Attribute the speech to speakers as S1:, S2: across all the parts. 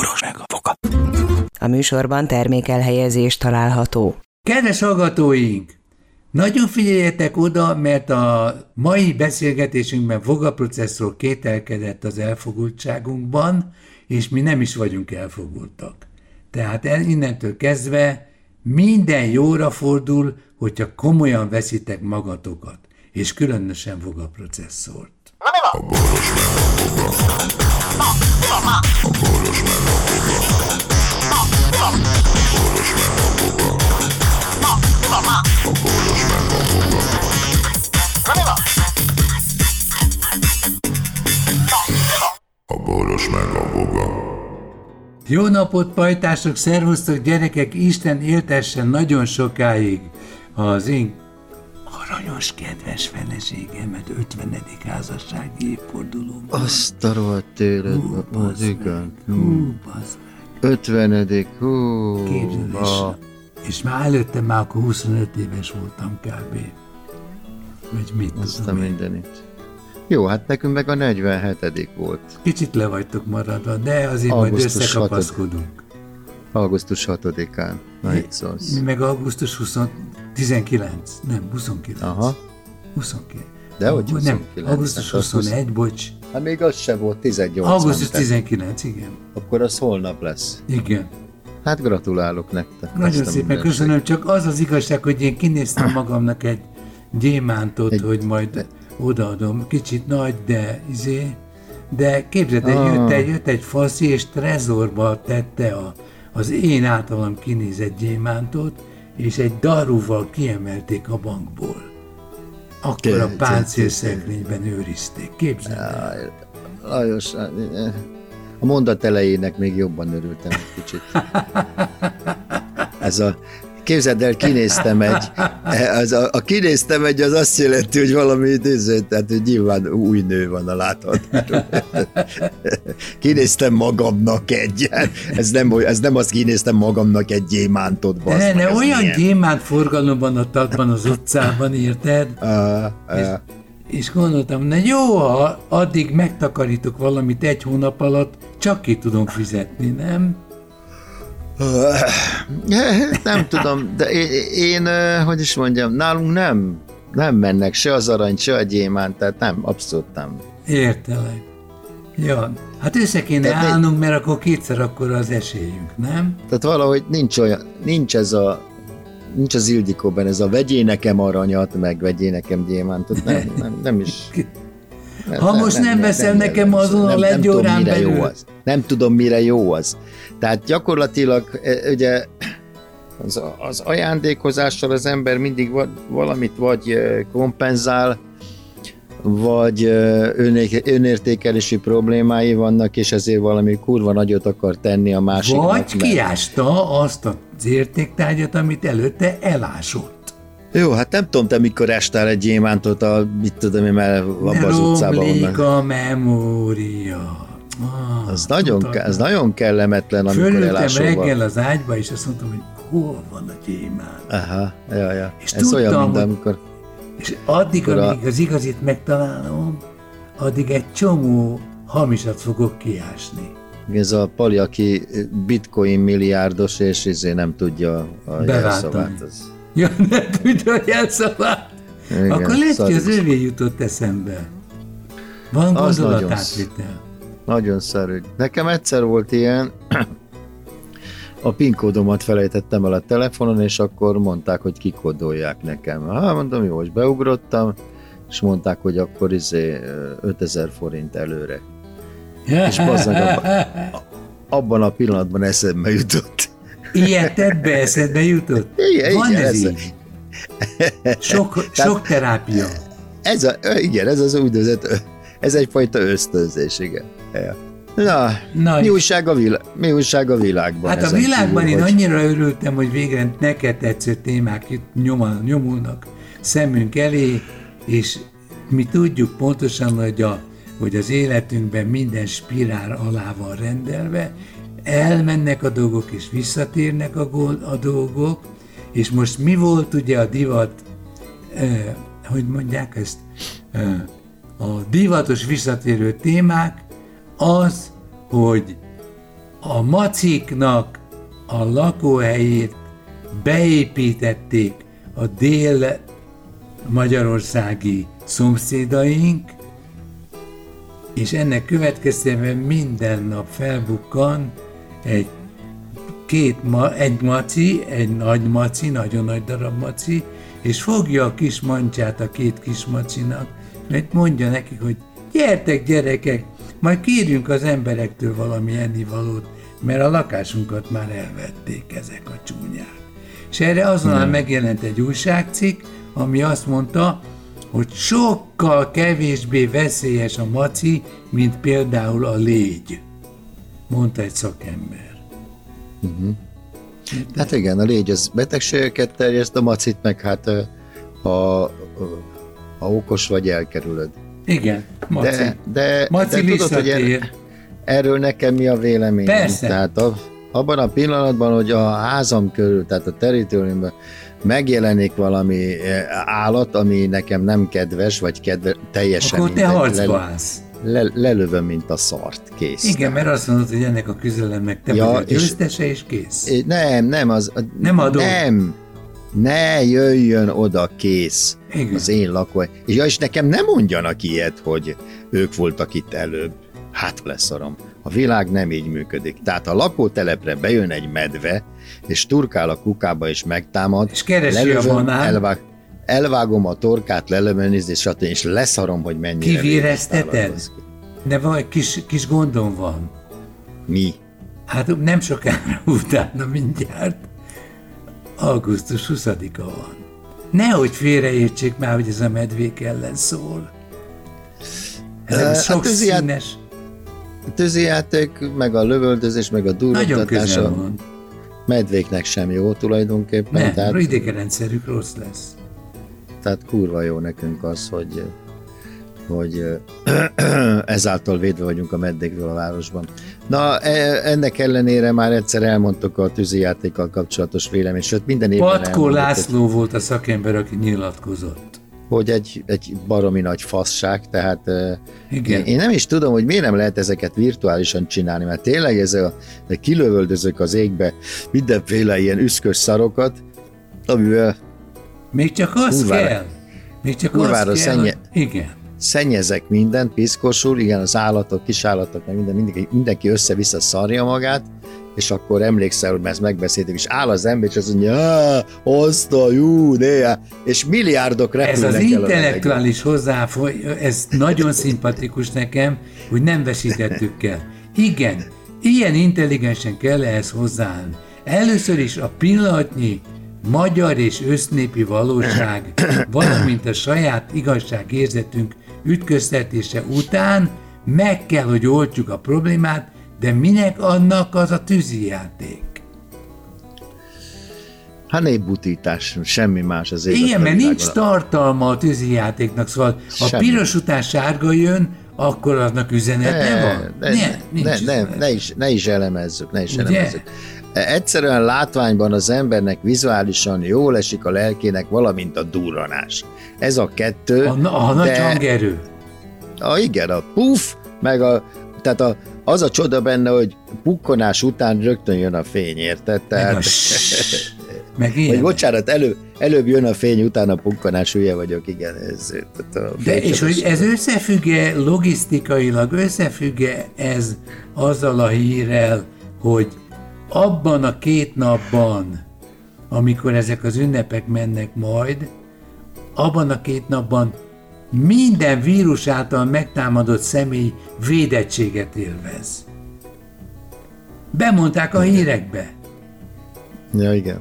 S1: boros meg a foka.
S2: A műsorban termékelhelyezés található.
S3: Kedves hallgatóink! Nagyon figyeljetek oda, mert a mai beszélgetésünkben fogaprocesszor kételkedett az elfogultságunkban, és mi nem is vagyunk elfogultak. Tehát innentől kezdve minden jóra fordul, hogyha komolyan veszitek magatokat, és különösen fogaprocesszort. A boros meg Jó napot, pajtások, szervusztok, gyerekek, Isten éltessen nagyon sokáig az én aranyos, kedves feleségemet 50. házassági évfordulóban.
S4: Azt a rohadt élet, az igen.
S3: Hú, bazd meg.
S4: 50. Hú.
S3: Képzeld,
S4: a...
S3: és már előtte már akkor 25 éves voltam kb. Vagy mit
S4: Azt a
S3: tudom én.
S4: Jó, hát nekünk meg a 47. volt.
S3: Kicsit le vagytok maradva, de azért majd
S4: Augusztus
S3: összekapaszkodunk.
S4: Augusztus 6-án. Na itt szólsz.
S3: Mi meg augusztus 20, 19, nem, 29.
S4: Aha.
S3: 29.
S4: De hogy
S3: Nem,
S4: 29?
S3: augusztus
S4: Hát az
S3: 21, bocs.
S4: Hát még az se volt 18.
S3: Augusztus
S4: nem?
S3: 19, igen.
S4: Akkor az holnap lesz.
S3: Igen.
S4: Hát gratulálok nektek.
S3: Nagyon szépen köszönöm, csak az az igazság, hogy én kinéztem magamnak egy gyémántot,
S4: Egy-
S3: hogy majd odaadom. Kicsit nagy, de izé. De képzeld, el,
S4: Ah.
S3: jött, egy, jött egy faszi, és trezorba tette a, az én általam kinézett gyémántot, és egy darúval kiemelték a bankból. Akkor a páncélszekrényben őrizték. Képzeld el.
S4: Lajos, eh, a mondat elejének még jobban örültem egy kicsit. Ez a Képzeld el, kinéztem egy, az a, a kinéztem egy, az azt jelenti, hogy valami idéző, tehát hogy nyilván új nő van a láthatóan. Kinéztem magamnak egy, ez nem, ez nem azt kinéztem magamnak egy gyémántot,
S3: Ne,
S4: meg,
S3: ne,
S4: ez
S3: olyan
S4: milyen.
S3: gyémánt forgalomban a tatban az utcában, érted?
S4: Ah, ah.
S3: És gondoltam, na jó, ha addig megtakarítok valamit egy hónap alatt, csak ki tudom fizetni, nem?
S4: Nem tudom, de én, én, hogy is mondjam, nálunk nem, nem mennek se az arany, se a gyémánt, tehát nem, abszolút nem.
S3: Értelek. Ja, hát össze kéne
S4: Tehát
S3: állnunk, mert akkor kétszer akkor az esélyünk, nem?
S4: Tehát valahogy nincs olyan, nincs ez a, nincs az Ildikóban ez a vegyé nekem aranyat, meg vegyé nekem gyémántot, nem, nem, nem is. Nem,
S3: Ha most nem veszel nekem azon a
S4: nem, nem tudom, mire
S3: belül.
S4: jó az. Nem tudom, mire jó az. Tehát gyakorlatilag e, ugye az, az ajándékozással az ember mindig va- valamit vagy e, kompenzál, vagy e, öné- önértékelési problémái vannak, és ezért valami kurva nagyot akar tenni a másiknak.
S3: Vagy
S4: mert-
S3: kiásta azt az értéktárgyat, amit előtte elásott.
S4: Jó, hát nem tudom, te mikor estál egy gyémántot a, mit tudom én, mert abban az utcában onnan.
S3: a memória. Ah,
S4: Az nagyon, ez nagyon kellemetlen, amikor
S3: Fölültem
S4: elásol
S3: reggel az ágyba, és azt mondtam, hogy hol van a gyémánt.
S4: Aha, ja, ja.
S3: És
S4: Ez olyan,
S3: tudtam,
S4: mint
S3: hogy-
S4: amikor...
S3: És addig,
S4: Akkor a-
S3: amíg az igazit megtalálom, addig egy csomó hamisat fogok kiásni.
S4: Ez a Pali, aki bitcoin milliárdos, és izé nem tudja a
S3: Beváltani.
S4: jelszavát. Az...
S3: Ja, nem tudja a jelszavát.
S4: Igen,
S3: Akkor lehet, hogy az övé jutott eszembe. Van gondolatátvitel.
S4: Nagyon szarű. Nekem egyszer volt ilyen, a PIN kódomat felejtettem el a telefonon, és akkor mondták, hogy kikódolják nekem. Hát mondom, jó, és beugrottam, és mondták, hogy akkor izé ö, 5000 forint előre. És bazzag abba- abban a pillanatban eszembe jutott.
S3: Ilyet tett be, eszedbe jutott?
S4: Igen,
S3: Van
S4: igen,
S3: ez
S4: ez-
S3: így. Sok, sok terápia.
S4: Ez a, igen, ez az úgynevezett, ez egyfajta ösztönzés, igen. Ja. Na,
S3: Na,
S4: mi újság, a vilá- mi újság a világban?
S3: Hát a világban
S4: kívül,
S3: én
S4: hogy-
S3: annyira örültem, hogy végre neked tetsző témák itt nyomul, nyomulnak szemünk elé, és mi tudjuk pontosan, hogy, a, hogy az életünkben minden spirál alá van rendelve, elmennek a dolgok, és visszatérnek a, gól, a dolgok, és most mi volt ugye a divat, eh, hogy mondják ezt, eh, a divatos visszatérő témák? Az, hogy a maciknak a lakóhelyét beépítették a dél magyarországi szomszédaink, és ennek következtében minden nap felbukkan egy két ma, egy maci, egy nagy maci, nagyon nagy darab maci, és fogja a kis mancsát a két kis macinak, mert mondja nekik, hogy gyertek gyerekek, majd kérjünk az emberektől valami ennivalót, mert a lakásunkat már elvették ezek a csúnyák. És erre azonnal megjelent egy újságcikk, ami azt mondta, hogy sokkal kevésbé veszélyes a maci, mint például a légy, mondta egy szakember.
S4: Uh-huh. Hát igen, a légy az betegségeket terjeszt, a macit meg hát ha, ha okos vagy, elkerülöd.
S3: Igen, maci.
S4: De, de,
S3: maci
S4: de tudod, hogy er, erről nekem mi a véleményem?
S3: Persze.
S4: Tehát a, abban a pillanatban, hogy a házam körül, tehát a teritoriumban megjelenik valami állat, ami nekem nem kedves, vagy kedve, teljesen
S3: Akkor te harcba állsz
S4: le, lelövöm, mint a szart, kész.
S3: Igen, mert azt mondod, hogy ennek a küzdelemnek te ja, vagy a győztese, és, és kész.
S4: Nem, nem, az...
S3: Nem adom.
S4: Nem, ne jöjjön oda kész Igen. az én lakó. És, ja, és nekem nem mondjanak ilyet, hogy ők voltak itt előbb. Hát leszarom. A világ nem így működik. Tehát a lakótelepre bejön egy medve, és turkál a kukába, és megtámad.
S3: És keresi lelövöm, a banán. Elvág,
S4: elvágom a torkát, és, stb. és leszarom, hogy mennyire
S3: Kivérezteted? De vagy kis, kis gondom van.
S4: Mi?
S3: Hát nem sokára utána mindjárt augusztus 20-a van. Nehogy félreértsék már, hogy ez a medvék ellen szól. Ez sok hát színes.
S4: Tűzijáték, meg a lövöldözés, meg a durvogtatás a medvéknek sem jó tulajdonképpen.
S3: Nem, tehát... idegenrendszerük rossz lesz.
S4: Tehát kurva jó nekünk az, hogy, hogy ezáltal védve vagyunk a meddékről a városban. Na, e, ennek ellenére már egyszer elmondtuk a tűzijátékkal kapcsolatos véleményt, sőt minden évben
S3: Patkó László hogy, volt a szakember, aki nyilatkozott.
S4: Hogy egy, egy baromi nagy fasság, tehát Igen. Én, nem is tudom, hogy miért nem lehet ezeket virtuálisan csinálni, mert tényleg ez a kilövöldözök az égbe mindenféle ilyen üszkös szarokat, amivel
S3: még csak az kurvára, kell. Még csak az kell. Szennye,
S4: igen. Szennyezek mindent, piszkosul, igen, az állatok, kisállatok, meg minden, mindenki, mindenki össze-vissza szarja magát, és akkor emlékszel, hogy ezt megbeszéltük, és áll az ember, és azt mondja, azt a jó, de, és milliárdok repülnek
S3: Ez az intellektuális hozzáfoly, ez nagyon szimpatikus nekem, hogy nem vesítettük el. Igen, ilyen intelligensen kell ehhez hozzáállni. Először is a pillanatnyi magyar és össznépi valóság, valamint a saját igazságérzetünk ütköztetése után meg kell, hogy oltjuk a problémát, de minek annak az a tűzijáték?
S4: Hát népbutítás, semmi más az élet.
S3: Igen, mert nincs tartalma a tűzijátéknak, szóval ha piros után sárga jön, akkor aznak üzenete ne, van?
S4: Ne, ne, ne, ne, ne, is, ne is elemezzük, ne is Ugye? elemezzük. Egyszerűen látványban az embernek vizuálisan jól esik a lelkének, valamint a durranás. Ez a kettő.
S3: A, a nagy hangerő.
S4: A, igen, a puff, meg a, tehát a, az a csoda benne, hogy pukkonás után rögtön jön a fény, érted? Tehát, meg, a meg. Vagy bocsánat, elő, előbb jön a fény, utána a pukkanás, hülye vagyok, igen. Ez,
S3: tehát a De és hogy ez összefügge logisztikailag, összefügge ez azzal a hírrel, hogy abban a két napban, amikor ezek az ünnepek mennek majd, abban a két napban minden vírus által megtámadott személy védettséget élvez. Bemondták a hírekbe.
S4: Ja, igen.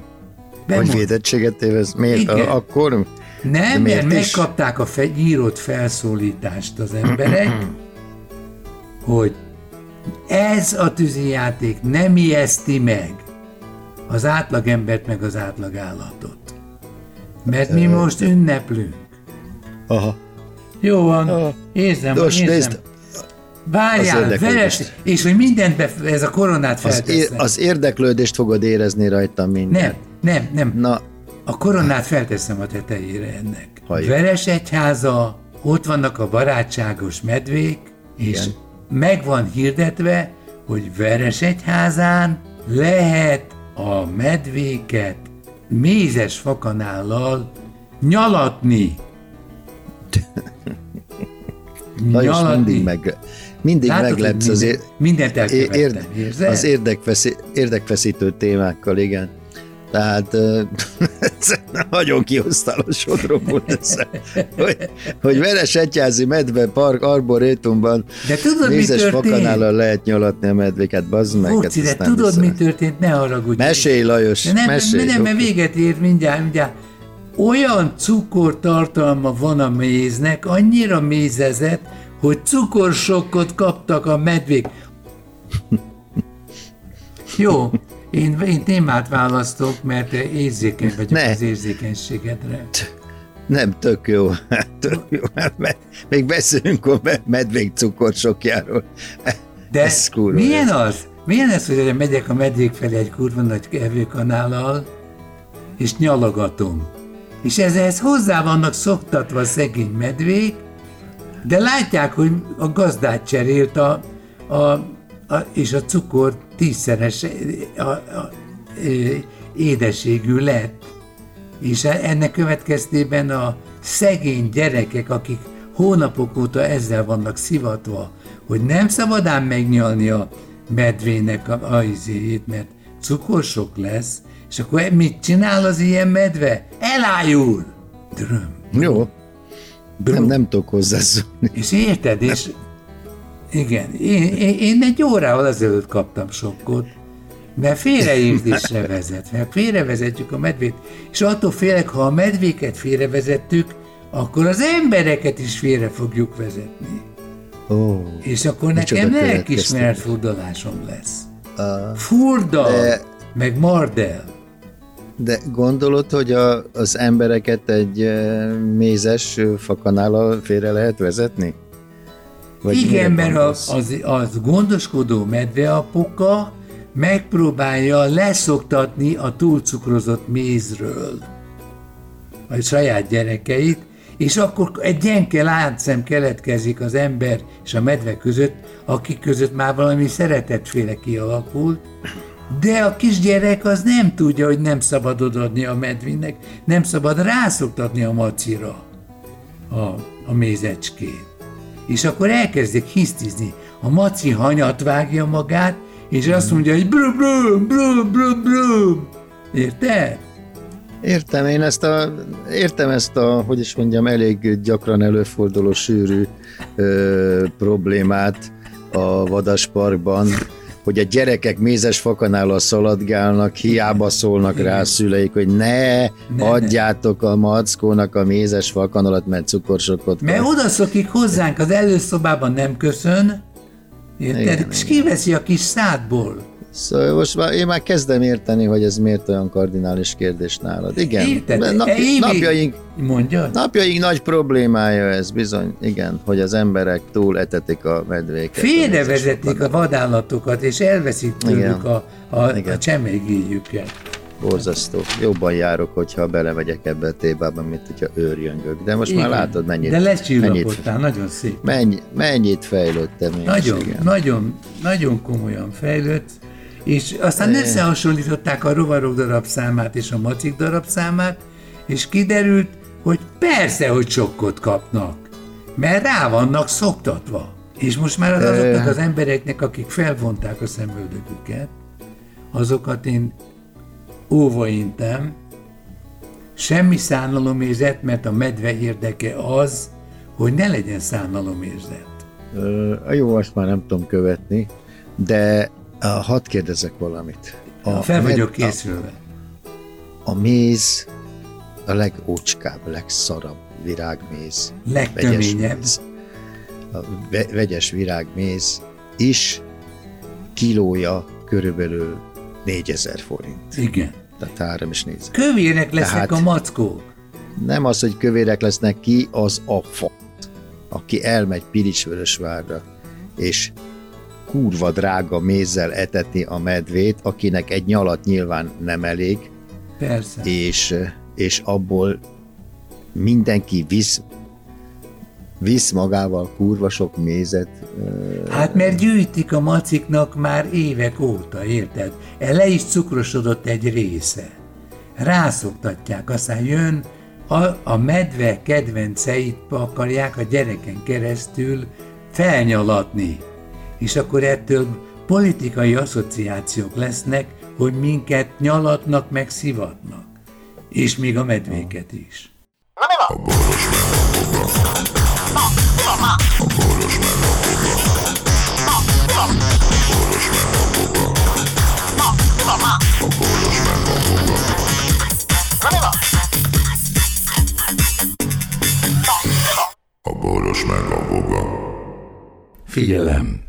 S4: Bemond... Hogy védettséget élvez? Miért? Igen. Akkor?
S3: Nem, mert is? megkapták a fe- írott felszólítást az emberek, hogy ez a tűzijáték nem ijeszti meg az átlagembert meg az átlagállatot. Mert mi most ünneplünk.
S4: Aha.
S3: Jó van, Aha. érzem, Nos, érzem. Nézd, Várjál, veres, és hogy mindent be, ez a koronát felteszem. Az,
S4: ér, az érdeklődést fogod érezni rajtam minden.
S3: Nem, nem, nem. Na. A koronát felteszem a tetejére ennek. Halljuk. Veres egyháza, ott vannak a barátságos medvék, és Igen meg van hirdetve, hogy Veresegyházán lehet a medvéket mézes fakanállal nyalatni.
S4: Lajos mindig, meg, mindig
S3: Látod,
S4: meglepsz az, ér,
S3: mindent elkövettem,
S4: érd,
S3: érzed?
S4: az érdekfeszí, érdekfeszítő témákkal, igen. Tehát nagyon kihoztál a sodromból ezzel, hogy, hogy Veres Egyházi Medve Park Arborétumban
S3: De tudod, történt?
S4: fakanállal lehet nyalatni a medvéket, bazd meg. hát
S3: Furci, de tudod,
S4: hiszem.
S3: mi történt? Ne haragudj.
S4: Mesélj, Lajos,
S3: De nem,
S4: mesélj.
S3: nem, mert véget ér mindjárt, mindjárt. Olyan cukortartalma van a méznek, annyira mézezett, hogy cukorsokkot kaptak a medvék. Jó, én, én témát választok, mert érzékeny vagyok
S4: Ne.
S3: az érzékenységedre.
S4: Nem, tök jó. Tök jó. Még beszélünk a me- medvék cukorsokjáról.
S3: De
S4: Ez kurva
S3: milyen
S4: jó.
S3: az? Milyen ez, hogy megyek a medvék felé egy kurva nagy evőkanállal, és nyalogatom. És ezhez hozzá vannak szoktatva a szegény medvék, de látják, hogy a gazdát cserélt a, a, a, és a cukor tízszeres a, a, a, édeségű lett. És ennek következtében a szegény gyerekek, akik hónapok óta ezzel vannak szivatva, hogy nem szabadán megnyalni a medvének a, a izéjét, mert cukorsok lesz, és akkor mit csinál az ilyen medve? Elájul! Dröm.
S4: Jó. Nem, nem tudok hozzászólni.
S3: És érted, és igen, én, én, én egy órával ezelőtt kaptam sokkot, mert félreértésre vezet, mert félrevezetjük a medvét, és attól félek, ha a medvéket félrevezettük, akkor az embereket is félre fogjuk vezetni.
S4: Ó,
S3: És akkor nekem lelkismeret furdalásom lesz.
S4: a,
S3: Furdal,
S4: De-
S3: meg mardel.
S4: de gondolod, hogy a, az embereket egy eh, mézes eh, fakanállal félre lehet vezetni? Mire
S3: Igen, mert a,
S4: gondolsz?
S3: az, az gondoskodó medveapuka megpróbálja leszoktatni a túlcukrozott mézről a saját gyerekeit, és akkor egy gyenke láncszem keletkezik az ember és a medve között, akik között már valami szeretetféle kialakult, de a kisgyerek az nem tudja, hogy nem szabad odaadni a medvinek, nem szabad rászoktatni a macira a, a mézecskét. És akkor elkezdik hisztizni. A maci hanyat vágja magát, és azt mondja, hogy brum, brum, brum, brum, brum. Érted?
S4: Értem, én ezt a, értem ezt a, hogy is mondjam, elég gyakran előforduló sűrű ö, problémát a vadasparkban, hogy a gyerekek mézes fakanállal szaladgálnak, hiába szólnak rá a szüleik, hogy ne,
S3: ne.
S4: adjátok a mackónak a mézes fakanalat, mert cukorsokot
S3: Mert
S4: kap.
S3: odaszokik hozzánk, az előszobában nem köszön, érted?
S4: Igen,
S3: és kiveszi a kis szádból.
S4: Szóval most már, én már kezdem érteni, hogy ez miért olyan kardinális kérdés nálad. Igen,
S3: Érted?
S4: napi,
S3: Évi-
S4: napjaink,
S3: Mondja?
S4: Napjaink nagy problémája ez bizony, igen, hogy az emberek túl etetik a medvéket.
S3: Félrevezetik a vadállatokat, és elveszik tőlük
S4: Igen.
S3: a, a, a csemegéjüket.
S4: Borzasztó. Jobban járok, hogyha belemegyek ebbe a témába, mint hogyha őrjöngök. De most már
S3: Igen.
S4: látod, mennyit,
S3: De lecsillapodtál, nagyon szép.
S4: mennyi, mennyit fejlődtem én is,
S3: Nagyon,
S4: igen.
S3: nagyon, nagyon komolyan fejlődsz, és aztán összehasonlították a rovarok darabszámát és a macik darabszámát, és kiderült, hogy persze, hogy sokkot kapnak, mert rá vannak szoktatva. És most már az azoknak az embereknek, akik felvonták a szemöldöküket, azokat én óva intem, semmi szánalomérzet, mert a medve érdeke az, hogy ne legyen szánalomérzet.
S4: Ö, jó, most már nem tudom követni, de hadd kérdezek valamit.
S3: A, fel vagyok készülve.
S4: A, a méz a legócskább, legszarabb virágméz. vegyes
S3: Legtöményebb.
S4: méz. A ve- vegyes virágméz is kilója körülbelül 4000 forint.
S3: Igen.
S4: Tehát 3 és 4
S3: Kövérek lesznek
S4: Tehát-
S3: a mackók.
S4: Nem az, hogy kövérek lesznek ki, az a fa, aki elmegy Piricsvörösvárra, és kurva drága mézzel eteti a medvét, akinek egy nyalat nyilván nem elég,
S3: Persze.
S4: és, és abból mindenki visz visz magával kurva sok mézet.
S3: Hát mert gyűjtik a maciknak már évek óta, érted? Le is cukrosodott egy része. Rászoktatják, aztán jön a, a medve kedvenceit akarják a gyereken keresztül felnyalatni. És akkor ettől politikai asszociációk lesznek, hogy minket nyalatnak meg szivatnak. És még a medvéket is. Na mi van?
S1: A boros meg a boga. Figyelem!